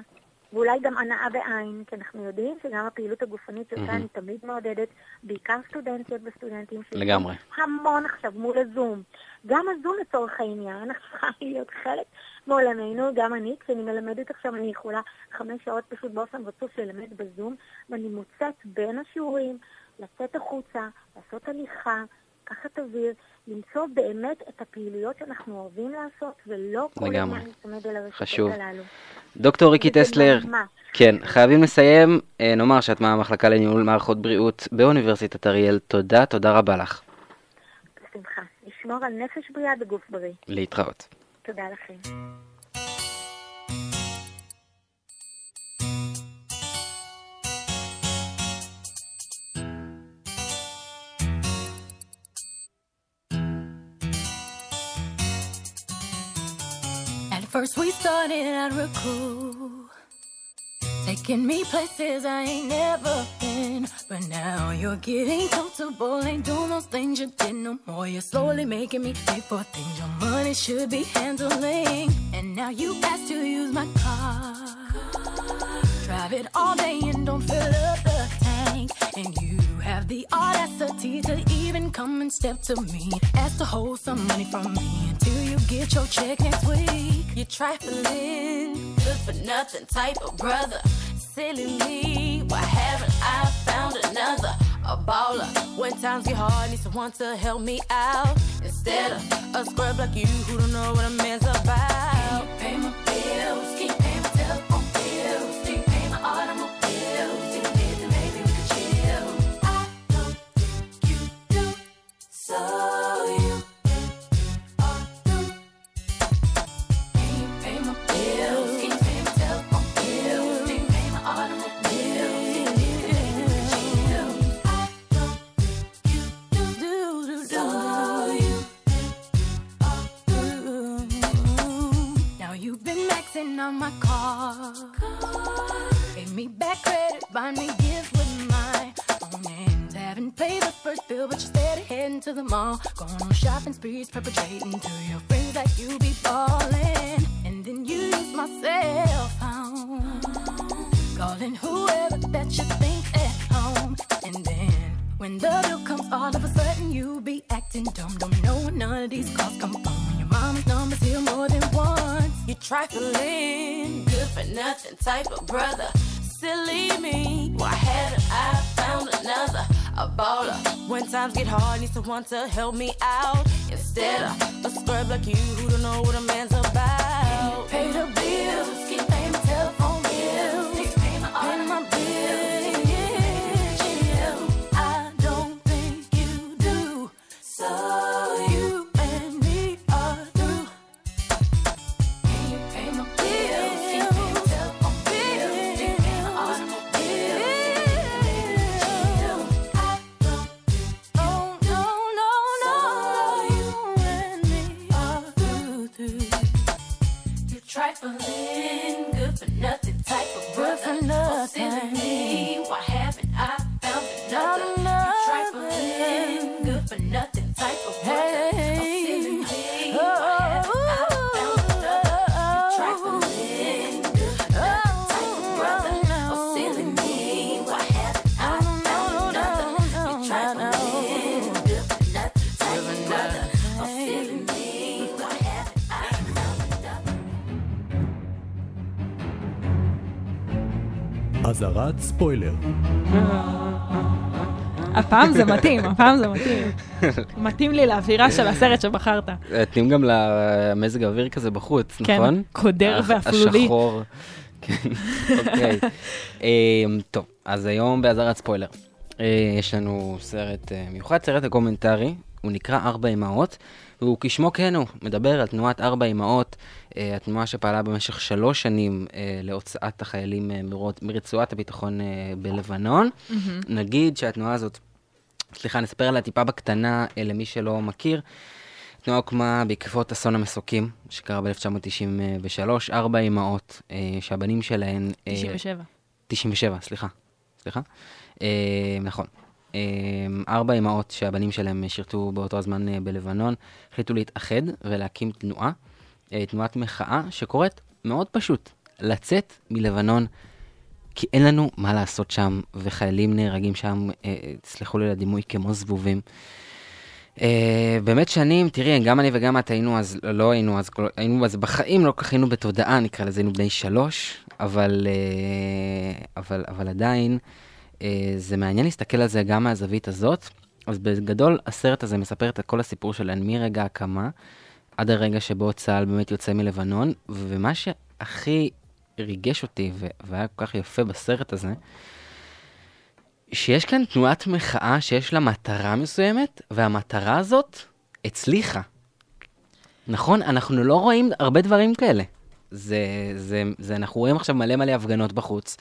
ואולי גם הנאה בעין, כי אנחנו יודעים שגם הפעילות הגופנית שאותה מהמם. אני תמיד מעודדת, בעיקר סטודנטיות וסטודנטים, לגמרי. המון עכשיו מול הזום. גם הזום לצורך העניין, הפכה להיות חלק מעולמנו, גם אני, כשאני מלמדת עכשיו, אני יכולה חמש שעות פשוט באופן רצוף ללמד בזום, ואני מוצאת בין השיעורים, לצאת החוצה, לעשות הליכה, לקחת אוויר, למצוא באמת את הפעילויות שאנחנו אוהבים לעשות, ולא כל. הזמן להצמד אל הרשתות. הללו. דוקטור ריקי טסלר. כן, חייבים לסיים. אה, נאמר שאת מהמחלקה לניהול מערכות בריאות באוניברסיטת אריאל. תודה, תודה רבה לך. בשמחה. לשמור על נפש בריאה בגוף בריא. להתראות. תודה לכם. First we started at Raku, taking me places I ain't never been. But now you're getting comfortable, ain't doing those things you did no more. You're slowly making me pay for things your money should be handling. And now you ask to use my car. Drive it all day and don't fill up the tank. And you have the audacity to even come and step to me. Ask to hold some money from me until you get your check next week. You're trifling, good for nothing type of brother. Silly me, why haven't I found another? A baller. When times get hard, need someone to help me out. Instead of a scrub like you who don't know what a man's about. On my automobiles? Now you've been maxing on my car. Pay me back credit, buy me gifts with my Haven't paid the first bill, but you're steady heading to the mall. Going on shopping sprees, perpetrating to your friends that you be balling. And then you use my cell phone. Calling whoever that you think at home. And then when the bill comes, all of a sudden you be acting dumb. Don't know none of these calls come. When your mama's number's here more than once. You're trifling, good for nothing type of brother. Silly me, why haven't I found another? A baller. When times get hard, need someone to help me out. Instead of a scrub like you who don't know what a man's about. Pay the bills, אזהרת ספוילר. הפעם זה מתאים, הפעם זה מתאים. מתאים לי לאווירה של הסרט שבחרת. נותנים גם למזג האוויר כזה בחוץ, כן, נכון? קודר הח- ואפלולי. השחור. כן, אוקיי. אמ, טוב, אז היום באזהרת ספוילר. אה, יש לנו סרט אה, מיוחד, סרט דוקומנטרי, הוא נקרא ארבע אמהות, והוא כשמו כן הוא, מדבר על תנועת ארבע אמהות, אה, התנועה שפעלה במשך שלוש שנים אה, להוצאת החיילים אה, מרצועת הביטחון בלבנון. מהמם. נגיד שהתנועה הזאת, סליחה, נספר עליה טיפה בקטנה למי שלא מכיר. התנועה הוקמה בעקבות אסון המסוקים, שקרה ב-1993, ארבע אמהות אה, שהבנים שלהן... אה, 97. 97, סליחה. סליחה. אה, נכון. אה, ארבע אמהות שהבנים שלהם שירתו באותו הזמן אה, בלבנון, החליטו להתאחד ולהקים תנועה, אה, תנועת מחאה שקוראת מאוד פשוט, לצאת מלבנון, כי אין לנו מה לעשות שם, וחיילים נהרגים שם, אה, תסלחו לי לדימוי, כמו זבובים. Uh, באמת שנים, תראי, גם אני וגם את היינו אז, לא היינו אז, היינו אז בחיים, לא כל כך היינו בתודעה, נקרא לזה, היינו בני שלוש, אבל, uh, אבל, אבל עדיין, זה מעניין להסתכל על זה גם מהזווית הזאת. אז בגדול, הסרט הזה מספר את כל הסיפור שלהן מרגע ההקמה, עד הרגע שבו צה"ל באמת יוצא מלבנון, ומה שהכי ריגש אותי, והיה כל כך יפה בסרט הזה, שיש כאן תנועת מחאה שיש לה מטרה מסוימת, והמטרה הזאת הצליחה. נכון? אנחנו לא רואים הרבה דברים כאלה. זה, זה, זה, אנחנו רואים עכשיו מלא מלא הפגנות בחוץ,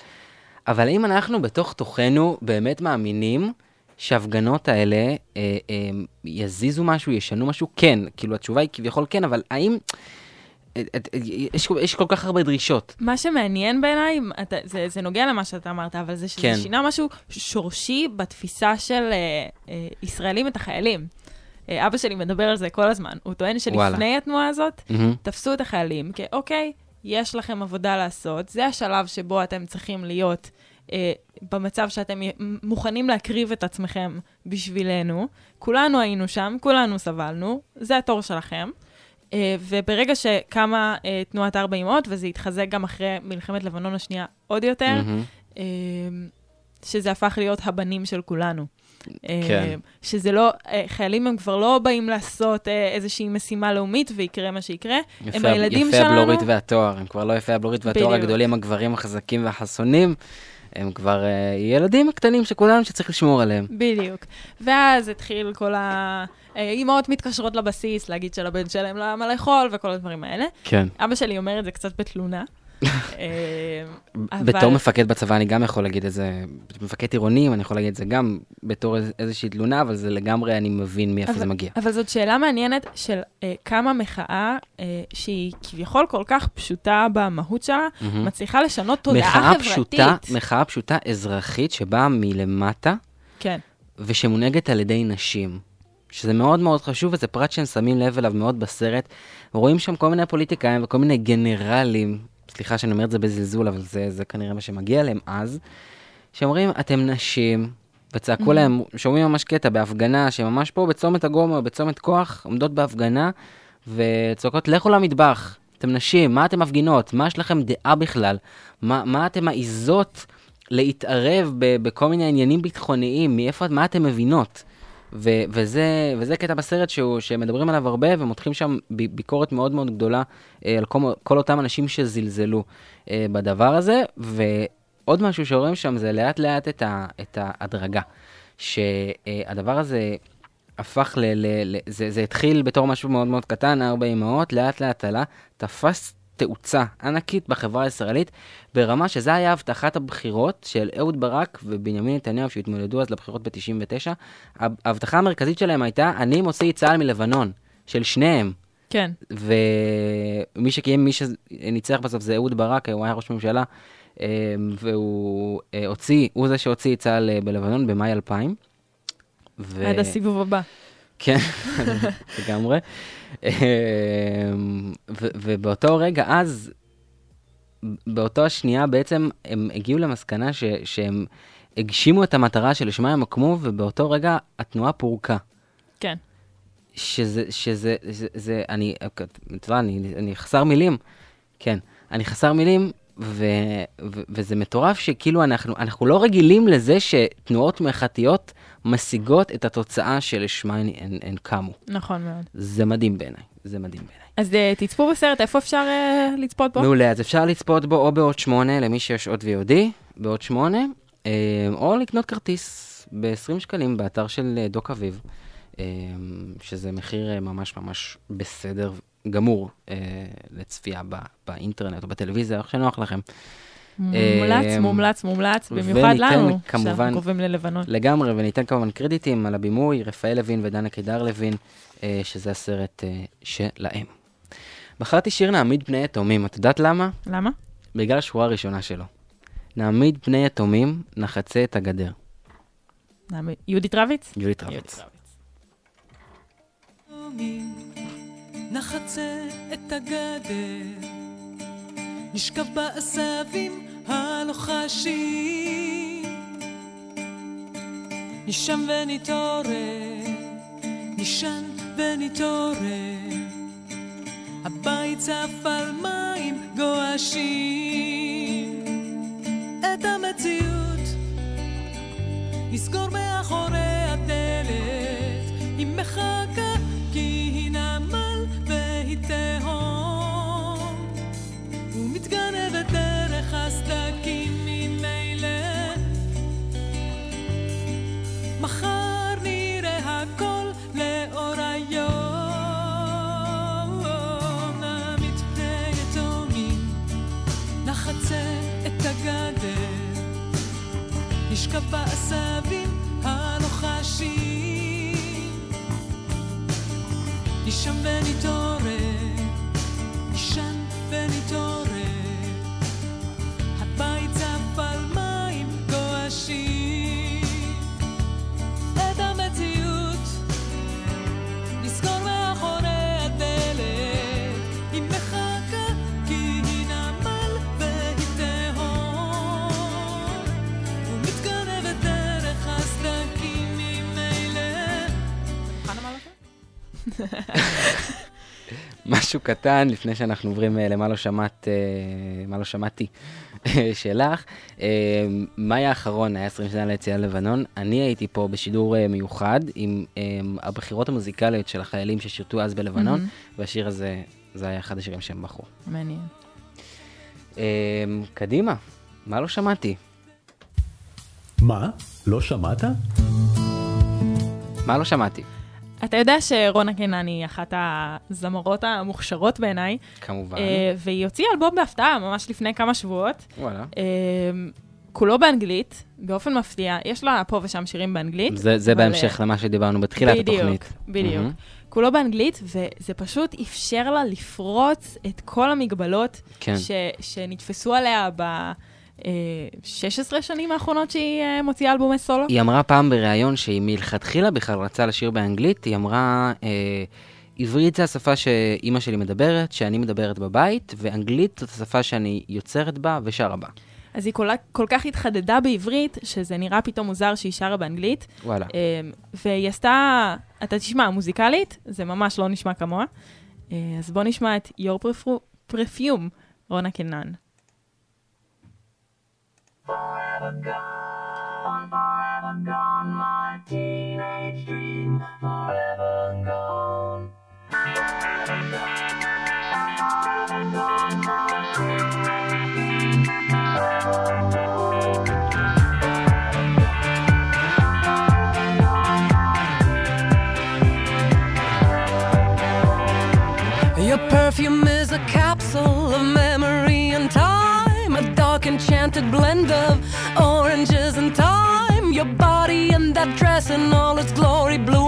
אבל האם אנחנו בתוך תוכנו באמת מאמינים שההפגנות האלה אה, אה, יזיזו משהו, ישנו משהו? כן. כאילו, התשובה היא כביכול כן, אבל האם... אה, אה, יש, יש כל כך הרבה דרישות. מה שמעניין בעיניי, אתה- זה, זה נוגע למה שאתה אמרת, אבל זה שזה כן. שינה משהו שורשי בתפיסה של אה, אה, ישראלים את החיילים. אה, אבא שלי מדבר על זה כל הזמן. הוא טוען שלפני וואלה. התנועה הזאת, מהמם. תפסו את החיילים כאוקיי, יש לכם עבודה לעשות, זה השלב שבו אתם צריכים להיות אה, במצב שאתם מוכנים להקריב את עצמכם בשבילנו. כולנו היינו שם, כולנו סבלנו, זה התור שלכם. אה, וברגע שקמה אה, תנועת ארבע אמהות, וזה התחזק גם אחרי מלחמת לבנון השנייה עוד יותר, מהמם. אה, שזה הפך להיות הבנים של כולנו. אה, כן. שזה לא, אה, חיילים הם כבר לא באים לעשות אה, איזושהי משימה לאומית ויקרה מה שיקרה, הם יפה, הילדים יפה שלנו. הבלורית והתואר, הם כבר לא יפה הבלורית והתואר בדיוק. הגדולים, הגברים החזקים והחסונים, הם כבר אה, ילדים קטנים שכולנו שצריך לשמור עליהם. בדיוק. ואז התחיל כל ה... אימהות מתקשרות לבסיס להגיד שלבן שלהם לא היה מה לאכול וכל הדברים האלה. כן. אבא שלי אומר את זה קצת בתלונה. אה, אבל- בתור מפקד בצבא אני גם יכול להגיד את זה, מפקד עירונים, אני יכול להגיד את זה גם בתור איז- איזושהי תלונה, אבל זה לגמרי, אני מבין מאיפה זה מגיע. אבל זאת שאלה מעניינת של אה, כמה מחאה, אה, שהיא כביכול כל כך פשוטה במהות שלה. מצליחה לשנות תודעה מחאה חברתית. פשוטה, מחאה פשוטה אזרחית שבאה מלמטה, כן. ושמונהגת על ידי נשים. שזה מאוד מאוד חשוב, וזה פרט שהם שמים לב אליו מאוד בסרט. רואים שם כל מיני פוליטיקאים וכל מיני גנרלים, סליחה שאני אומר את זה בזלזול, אבל זה, זה כנראה מה שמגיע להם אז, שאומרים, אתם נשים, וצעקו Mhm. להם, שומעים ממש קטע בהפגנה, שממש פה בצומת הגומו, בצומת כוח, עומדות בהפגנה, וצועקות, לכו למטבח, אתם נשים, מה אתם מפגינות? מה יש לכם דעה בכלל? מה, מה אתם מעיזות להתערב ב, בכל מיני עניינים ביטחוניים? מאיפה, מה אתם מבינות? ו, וזה, וזה קטע בסרט שהוא, שמדברים עליו הרבה, ומותחים שם ב, ביקורת מאוד מאוד גדולה אה, על כל, כל אותם אנשים שזלזלו אה, בדבר הזה, ועוד משהו שרואים שם זה לאט לאט את, ה, את ההדרגה. שהדבר הזה הפך ל... ל, ל זה, זה התחיל בתור משהו מאוד מאוד קטן, ארבע אמהות, לאט לאט עלה, תפס תאוצה ענקית בחברה הישראלית, ברמה שזה היה הבטחת הבחירות של אהוד ברק ובנימין נתניהו שהתמודדו אז לבחירות ב-99. ההבטחה המרכזית שלהם הייתה, אני מוציא את צה"ל מלבנון, של שניהם. כן. ומי שקיים, מי שניצח בסוף זה אהוד ברק, הוא היה ראש ממשלה, אה, והוא אה, הוציא, הוא זה שהוציא את צה"ל אה, בלבנון במאי 2000. ו... עד הסיבוב הבא. כן, לגמרי. אמ, ובאותו רגע, אז, באותו השנייה בעצם הם הגיעו למסקנה ש- שהם הגשימו את המטרה שלשמה הם הוקמו, ובאותו רגע התנועה פורקה. כן. שזה, שזה, זה, זה אני, יודע, אני, אני חסר מילים, כן, אני חסר מילים ו- ו- וזה מטורף שכאילו אנחנו, אנחנו לא רגילים לזה שתנועות מחאתיות משיגות את התוצאה שלשמה הן, הן, הן קמו. נכון מאוד. זה מדהים בעיניי, זה מדהים בעיניי. אז אה, תצפו בסרט, איפה אפשר אה, לצפות בו? מעולה, אז אפשר לצפות בו או בעוד שמונה, למי שיש עוד VOD, בעוד שמונה, אה, או לקנות כרטיס ב-20 שקלים באתר של אה, דוק אביב, אה, שזה מחיר אה, ממש ממש בסדר גמור אה, לצפייה ב- באינטרנט או בטלוויזיה, איך שנוח לכם. מומלץ, אה, מומלץ, מומלץ, במיוחד לנו, כמובן- שאנחנו קרובים ללבנון. לגמרי, וניתן כמובן קרדיטים על הבימוי, רפאל לוין ודנה קידר לוין, אה, שזה הסרט אה, שלהם. בחרתי שיר נעמיד פני יתומים, את יודעת למה? למה? בגלל השורה הראשונה שלו. נעמיד פני יתומים, נחצה את הגדר. יהודית רביץ? יהודית רביץ. נחצה את הגדר, נשכב בעשבים הלוחשים, נישן ונתעורר, נישן ונתעורר, הבית צף על מים גועשים, את המציאות נסגור מאחורי הדלת, היא מחכה ומתגנבת דרך הסדקים ממילא. מחר נראה הכל לאור היום, נעמיד פני יתומים, נחצה את הגדר. נשכב בעשבים הלוחשים, נישן ונתעורר, נישן ונתעורר, נסגור משהו קטן, לפני שאנחנו עוברים אה, למה לא שמעת, אה, מה לא שמעתי שלך. אה, מאי האחרון היה 20 שנה ליציאה ללבנון. אני הייתי פה בשידור מיוחד עם הבחירות המוזיקליות של החיילים ששירתו אז בלבנון, מהמם. והשיר הזה, זה היה אחד השירים שהם בחרו. מעניין. קדימה, מה לא שמעתי? מה? לא שמעת? מה לא שמעתי? אתה יודע שרונה קינן היא אחת הזמרות המוכשרות בעיניי. כמובן. אה, והיא הוציאה אלבום בהפתעה ממש לפני כמה שבועות. וואלה. אה, כולו באנגלית, באופן מפתיע. יש לה פה ושם שירים באנגלית. זה, זה אבל, בהמשך למה שדיברנו בתחילת בדיוק, התוכנית. בדיוק. מהמם. כולו באנגלית, וזה פשוט אפשר לה לפרוץ את כל המגבלות כן. ש, שנתפסו עליה ב-16 שנים האחרונות שהיא אה, מוציאה אלבומי סולו. היא אמרה פעם בריאיון שהיא מלכתחילה בכלל רצה לשיר באנגלית, היא אמרה, אה, עברית זה השפה שאימא שלי מדברת, שאני מדברת בבית, ואנגלית זאת השפה שאני יוצרת בה ושרה בה. אז היא כל, כל כך התחדדה בעברית, שזה נראה פתאום מוזר שהיא שרה באנגלית. וואלה. אה, והיא עשתה, אתה תשמע, מוזיקלית, זה ממש לא נשמע כמוה. אה, אז בוא נשמע את Your Perfu- Perfume, רונה קנן. Forever gone, dark blend of oranges and thyme. Your body and that dress in all its glory blew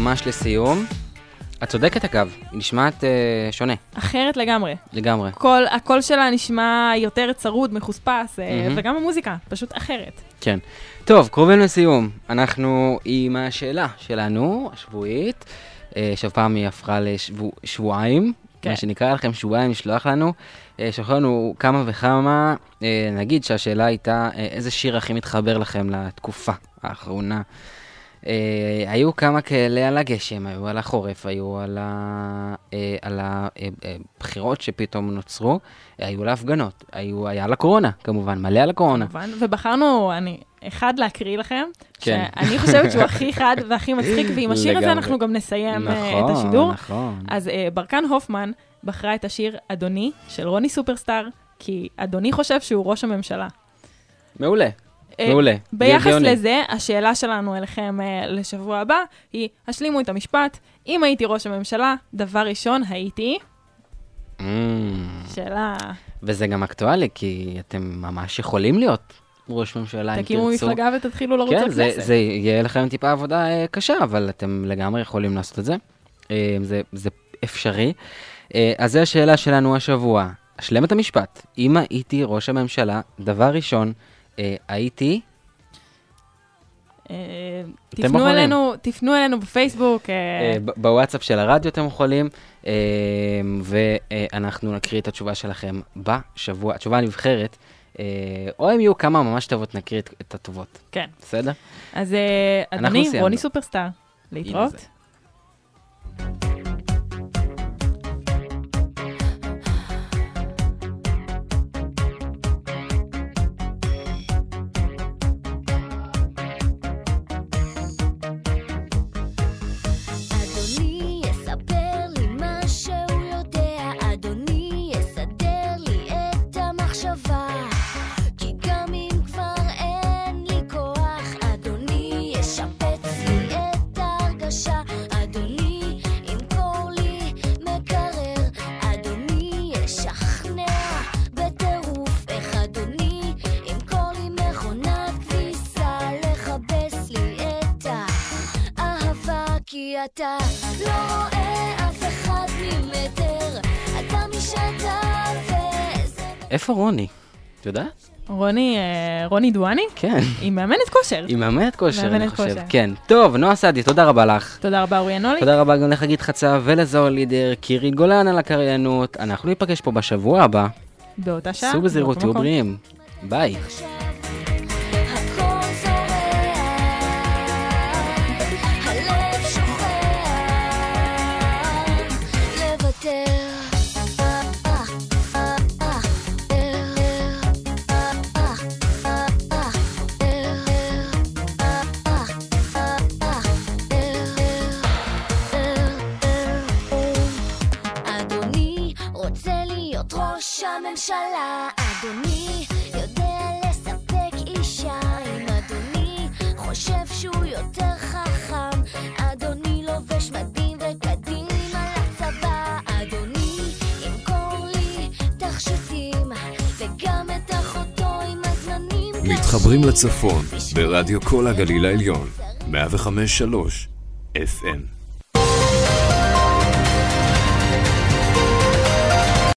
ממש לסיום. את צודקת אגב, היא נשמעת אה, שונה אחרת לגמרי. לגמרי. כל, הקול שלה נשמע יותר צרוד, מחוספס, אה, מהמם. וגם המוזיקה, פשוט אחרת. כן. טוב, קרובים לסיום. אנחנו עם השאלה שלנו, השבועית, אה, שהפעם היא הפכה לשבועיים, כן. מה שנקרא לכם שבועיים לשלוח לנו. אה, שלחו לנו כמה וכמה, אה, נגיד שהשאלה הייתה, אה, איזה שיר הכי מתחבר לכם לתקופה האחרונה? אה, היו כמה כאלה על הגשם, היו על החורף, היו על ה- אה, על הבחירות שפתאום נוצרו, היו להפגנות, היו, היה על הקורונה, כמובן, מלא על הקורונה. כמובן, ובחרנו, אני, אחד להקריא לכם, כן. שאני חושבת שהוא הכי חד והכי מצחיק, ועם השיר הזה. אנחנו גם נסיים אה, נכון, את השידור. נכון. אז אה, ברקן הופמן בחרה את השיר אדוני של רוני סופרסטאר, כי אדוני חושב שהוא ראש הממשלה. מעולה, אה, מעולה. ביחס. לזה, השאלה שלנו אליכם אה, לשבוע הבא היא, השלימו את המשפט, אם הייתי ראש הממשלה, דבר ראשון הייתי... Mm. שאלה... וזה גם אקטואלי, כי אתם ממש יכולים להיות ראש ממשלה, אם תרצו. תקימו מפלגה ותתחילו לרוץ כן, זה, לכנסת. זה יהיה לכם טיפה עבודה אה, קשה, אבל אתם לגמרי יכולים לעשות את זה. אה, זה, זה אפשרי. אה, אז זו השאלה שלנו השבוע. אשלם את המשפט. אם הייתי ראש הממשלה, דבר ראשון, אה, הייתי... אה, תפנו בוחרים. אלינו, תפנו אלינו בפייסבוק. אה, אה, בוואטסאפ של הרדיו אתם יכולים, ואנחנו נקריא את התשובה שלכם בשבוע, התשובה הנבחרת, או אם יהיו כמה ממש טובות, נקריא את, את הטובות. כן. בסדר? אז אדוני. רוני סופרסטאר, להתראות. איפה רוני? את יודעת? רוני, אה, רוני דואני? כן. היא מאמנת כושר. היא מאמנת כושר, אני חושב. כושר. כן. טוב, נועה סעדי, תודה רבה לך. תודה רבה, אורי ינולי. תודה רבה גם לחגית חצב ולזוהר לידר, קירית גולן על הקריינות. אנחנו ניפגש פה בשבוע הבא. באותה שעה. סעו בזהירות, תהיו. בריאים. ביי. הממשלה, אדוני יודע לספק אישה, אם אדוני חושב שהוא יותר חכם, אדוני לובש מדים וקדימה לצבא, אדוני ימכור לי תכשיטים, וגם את אחותו עם הזמנים מתחברים לצפון ברדיו כל הגליל העליון, 105.3 FM.